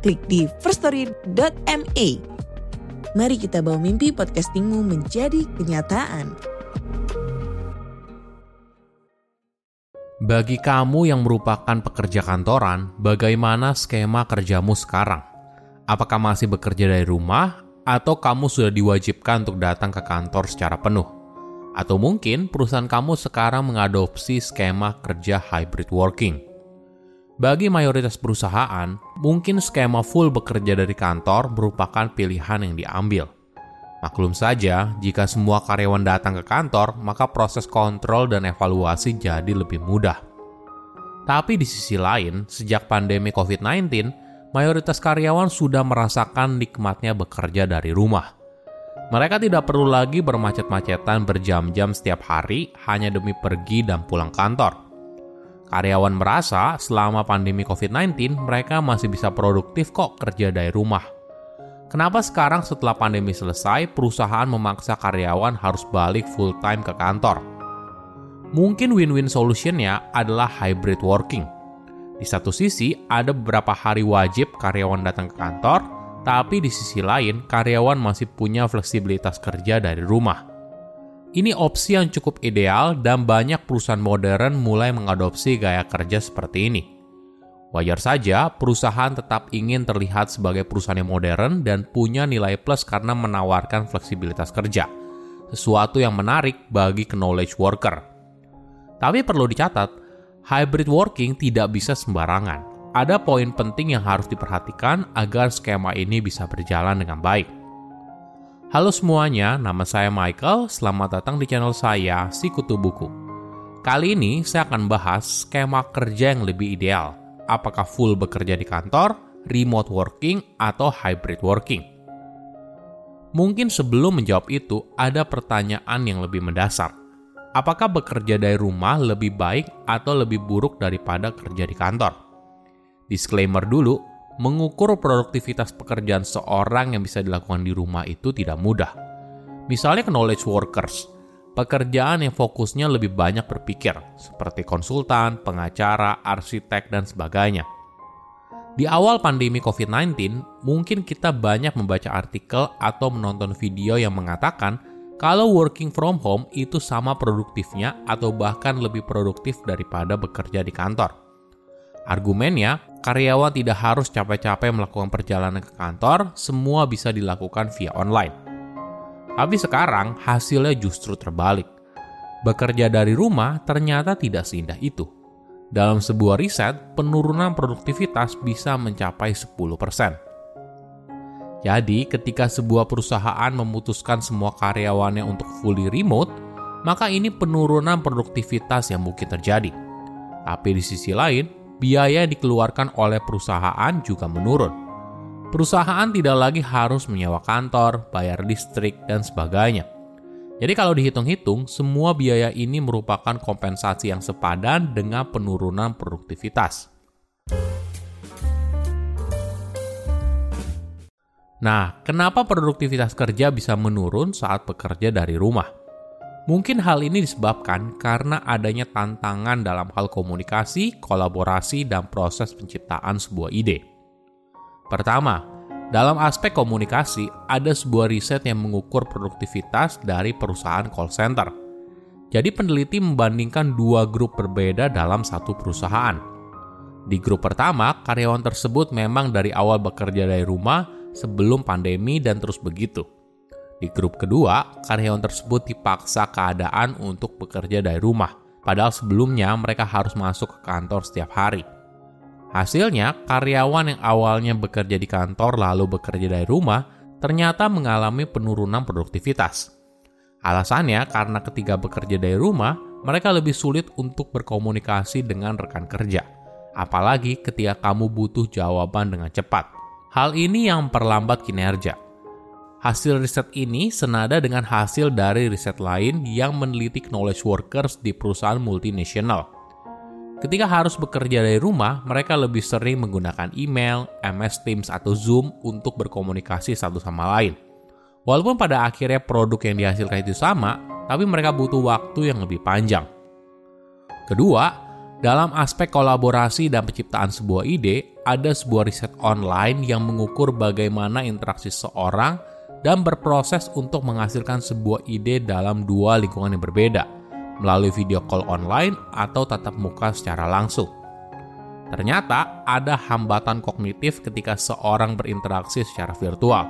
klik di firststory.me. Mari kita bawa mimpi podcastingmu menjadi kenyataan. Bagi kamu yang merupakan pekerja kantoran, bagaimana skema kerjamu sekarang? Apakah masih bekerja dari rumah, atau kamu sudah diwajibkan untuk datang ke kantor secara penuh? Atau mungkin perusahaan kamu sekarang mengadopsi skema kerja hybrid working? Bagi mayoritas perusahaan, mungkin skema full bekerja dari kantor merupakan pilihan yang diambil. Maklum saja, jika semua karyawan datang ke kantor, maka proses kontrol dan evaluasi jadi lebih mudah. Tapi di sisi lain, sejak pandemi COVID-19, mayoritas karyawan sudah merasakan nikmatnya bekerja dari rumah. Mereka tidak perlu lagi bermacet-macetan berjam-jam setiap hari hanya demi pergi dan pulang kantor. Karyawan merasa selama pandemi COVID-19 mereka masih bisa produktif kok kerja dari rumah. Kenapa sekarang setelah pandemi selesai perusahaan memaksa karyawan harus balik full time ke kantor? Mungkin win-win solutionnya adalah hybrid working – di satu sisi, ada beberapa hari wajib karyawan datang ke kantor, tapi di sisi lain, karyawan masih punya fleksibilitas kerja dari rumah. Ini opsi yang cukup ideal dan banyak perusahaan modern mulai mengadopsi gaya kerja seperti ini. Wajar saja perusahaan tetap ingin terlihat sebagai perusahaan yang modern dan punya nilai plus karena menawarkan fleksibilitas kerja, sesuatu yang menarik bagi knowledge worker. Tapi perlu dicatat, hybrid working tidak bisa sembarangan. Ada poin penting yang harus diperhatikan agar skema ini bisa berjalan dengan baik. Halo semuanya, nama saya Michael. Selamat datang di channel saya, Si Kutu Buku. Kali ini saya akan bahas skema kerja yang lebih ideal. Apakah full bekerja di kantor, remote working, atau hybrid working? Mungkin sebelum menjawab itu, ada pertanyaan yang lebih mendasar apakah bekerja dari rumah lebih baik atau lebih buruk daripada kerja di kantor? Disclaimer dulu, mengukur produktivitas pekerjaan seorang yang bisa dilakukan di rumah itu tidak mudah. Misalnya knowledge workers, pekerjaan yang fokusnya lebih banyak berpikir, seperti konsultan, pengacara, arsitek, dan sebagainya. Di awal pandemi COVID-19, mungkin kita banyak membaca artikel atau menonton video yang mengatakan kalau working from home itu sama produktifnya atau bahkan lebih produktif daripada bekerja di kantor. Argumennya, karyawan tidak harus capek-capek melakukan perjalanan ke kantor, semua bisa dilakukan via online. Tapi sekarang hasilnya justru terbalik. Bekerja dari rumah ternyata tidak seindah itu. Dalam sebuah riset, penurunan produktivitas bisa mencapai 10%. Jadi, ketika sebuah perusahaan memutuskan semua karyawannya untuk fully remote, maka ini penurunan produktivitas yang mungkin terjadi. Tapi di sisi lain, biaya yang dikeluarkan oleh perusahaan juga menurun. Perusahaan tidak lagi harus menyewa kantor, bayar listrik, dan sebagainya. Jadi kalau dihitung-hitung, semua biaya ini merupakan kompensasi yang sepadan dengan penurunan produktivitas. Nah, kenapa produktivitas kerja bisa menurun saat bekerja dari rumah? Mungkin hal ini disebabkan karena adanya tantangan dalam hal komunikasi, kolaborasi, dan proses penciptaan sebuah ide. Pertama, dalam aspek komunikasi, ada sebuah riset yang mengukur produktivitas dari perusahaan call center. Jadi peneliti membandingkan dua grup berbeda dalam satu perusahaan. Di grup pertama, karyawan tersebut memang dari awal bekerja dari rumah sebelum pandemi dan terus begitu. Di grup kedua, karyawan tersebut dipaksa keadaan untuk bekerja dari rumah, padahal sebelumnya mereka harus masuk ke kantor setiap hari. Hasilnya, karyawan yang awalnya bekerja di kantor lalu bekerja dari rumah ternyata mengalami penurunan produktivitas. Alasannya karena ketika bekerja dari rumah, mereka lebih sulit untuk berkomunikasi dengan rekan kerja, apalagi ketika kamu butuh jawaban dengan cepat. Hal ini yang memperlambat kinerja. Hasil riset ini senada dengan hasil dari riset lain yang meneliti knowledge workers di perusahaan multinasional. Ketika harus bekerja dari rumah, mereka lebih sering menggunakan email, MS Teams, atau Zoom untuk berkomunikasi satu sama lain. Walaupun pada akhirnya produk yang dihasilkan itu sama, tapi mereka butuh waktu yang lebih panjang. Kedua, dalam aspek kolaborasi dan penciptaan sebuah ide, ada sebuah riset online yang mengukur bagaimana interaksi seorang dan berproses untuk menghasilkan sebuah ide dalam dua lingkungan yang berbeda, melalui video call online atau tatap muka secara langsung. Ternyata ada hambatan kognitif ketika seorang berinteraksi secara virtual.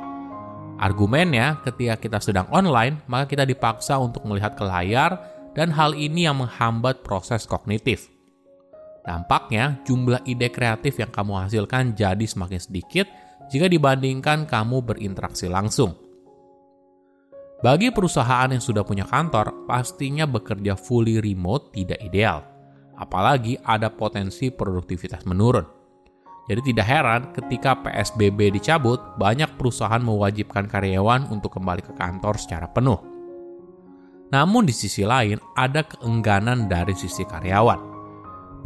Argumennya, ketika kita sedang online, maka kita dipaksa untuk melihat ke layar, dan hal ini yang menghambat proses kognitif. Dampaknya, jumlah ide kreatif yang kamu hasilkan jadi semakin sedikit jika dibandingkan kamu berinteraksi langsung. Bagi perusahaan yang sudah punya kantor, pastinya bekerja fully remote tidak ideal, apalagi ada potensi produktivitas menurun. Jadi tidak heran ketika PSBB dicabut, banyak perusahaan mewajibkan karyawan untuk kembali ke kantor secara penuh. Namun di sisi lain, ada keengganan dari sisi karyawan.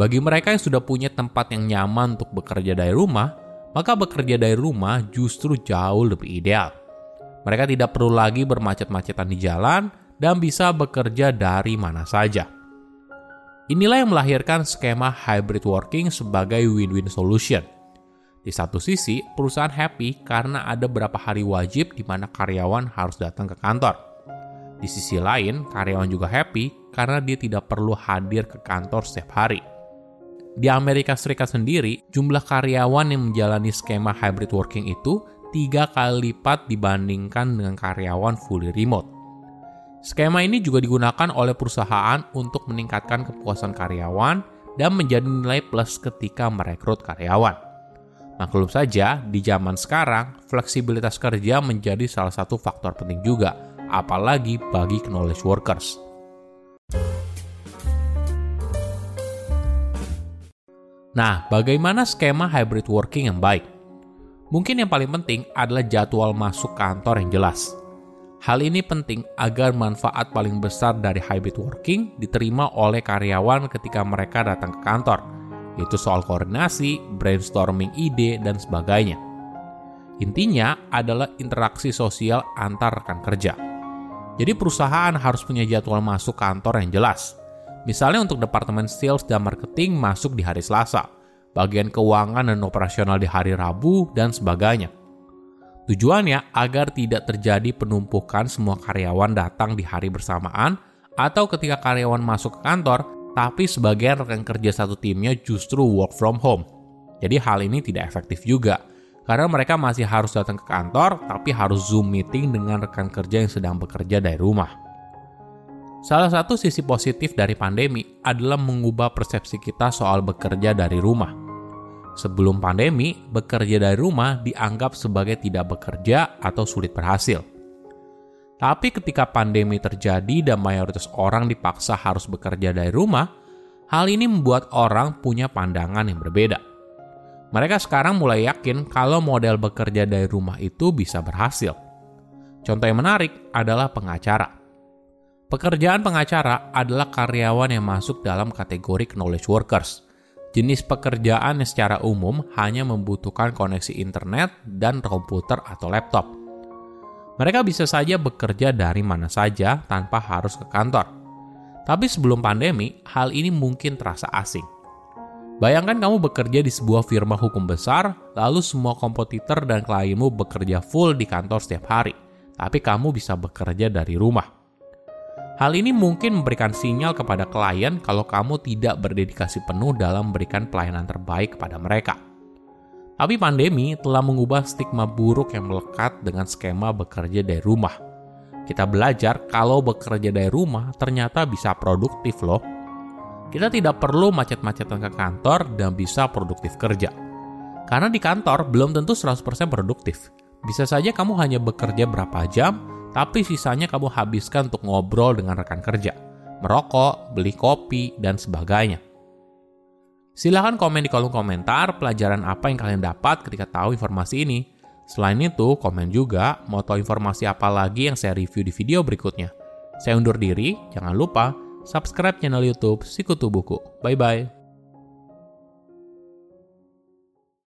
Bagi mereka yang sudah punya tempat yang nyaman untuk bekerja dari rumah, maka bekerja dari rumah justru jauh lebih ideal. Mereka tidak perlu lagi bermacet-macetan di jalan dan bisa bekerja dari mana saja. Inilah yang melahirkan skema hybrid working sebagai win-win solution. Di satu sisi, perusahaan happy karena ada beberapa hari wajib di mana karyawan harus datang ke kantor. Di sisi lain, karyawan juga happy karena dia tidak perlu hadir ke kantor setiap hari. Di Amerika Serikat sendiri, jumlah karyawan yang menjalani skema hybrid working itu tiga kali lipat dibandingkan dengan karyawan fully remote. Skema ini juga digunakan oleh perusahaan untuk meningkatkan kepuasan karyawan dan menjadi nilai plus ketika merekrut karyawan. Maklum saja, di zaman sekarang, fleksibilitas kerja menjadi salah satu faktor penting juga, apalagi bagi knowledge workers. Nah, bagaimana skema hybrid working yang baik? Mungkin yang paling penting adalah jadwal masuk kantor yang jelas. Hal ini penting agar manfaat paling besar dari hybrid working diterima oleh karyawan ketika mereka datang ke kantor, yaitu soal koordinasi, brainstorming ide, dan sebagainya. Intinya adalah interaksi sosial antar rekan kerja. Jadi perusahaan harus punya jadwal masuk kantor yang jelas, Misalnya untuk departemen sales dan marketing masuk di hari Selasa, bagian keuangan dan operasional di hari Rabu, dan sebagainya. Tujuannya agar tidak terjadi penumpukan semua karyawan datang di hari bersamaan atau ketika karyawan masuk ke kantor, tapi sebagian rekan kerja satu timnya justru work from home. Jadi hal ini tidak efektif juga, karena mereka masih harus datang ke kantor, tapi harus Zoom meeting dengan rekan kerja yang sedang bekerja dari rumah. Salah satu sisi positif dari pandemi adalah mengubah persepsi kita soal bekerja dari rumah. Sebelum pandemi, bekerja dari rumah dianggap sebagai tidak bekerja atau sulit berhasil. Tapi ketika pandemi terjadi dan mayoritas orang dipaksa harus bekerja dari rumah, hal ini membuat orang punya pandangan yang berbeda. Mereka sekarang mulai yakin kalau model bekerja dari rumah itu bisa berhasil. Contoh yang menarik adalah pengacara Pekerjaan pengacara adalah karyawan yang masuk dalam kategori knowledge workers. Jenis pekerjaan yang secara umum hanya membutuhkan koneksi internet dan komputer atau laptop. Mereka bisa saja bekerja dari mana saja tanpa harus ke kantor. Tapi sebelum pandemi, hal ini mungkin terasa asing. Bayangkan kamu bekerja di sebuah firma hukum besar, lalu semua kompetitor dan klienmu bekerja full di kantor setiap hari, tapi kamu bisa bekerja dari rumah. Hal ini mungkin memberikan sinyal kepada klien kalau kamu tidak berdedikasi penuh dalam memberikan pelayanan terbaik kepada mereka. Tapi pandemi telah mengubah stigma buruk yang melekat dengan skema bekerja dari rumah. Kita belajar kalau bekerja dari rumah ternyata bisa produktif loh. Kita tidak perlu macet-macetan ke kantor dan bisa produktif kerja. Karena di kantor belum tentu 100% produktif. Bisa saja kamu hanya bekerja berapa jam, tapi sisanya kamu habiskan untuk ngobrol dengan rekan kerja, merokok, beli kopi, dan sebagainya. Silahkan komen di kolom komentar pelajaran apa yang kalian dapat ketika tahu informasi ini. Selain itu, komen juga mau tahu informasi apa lagi yang saya review di video berikutnya. Saya undur diri, jangan lupa subscribe channel YouTube Sikutu Buku. Bye bye.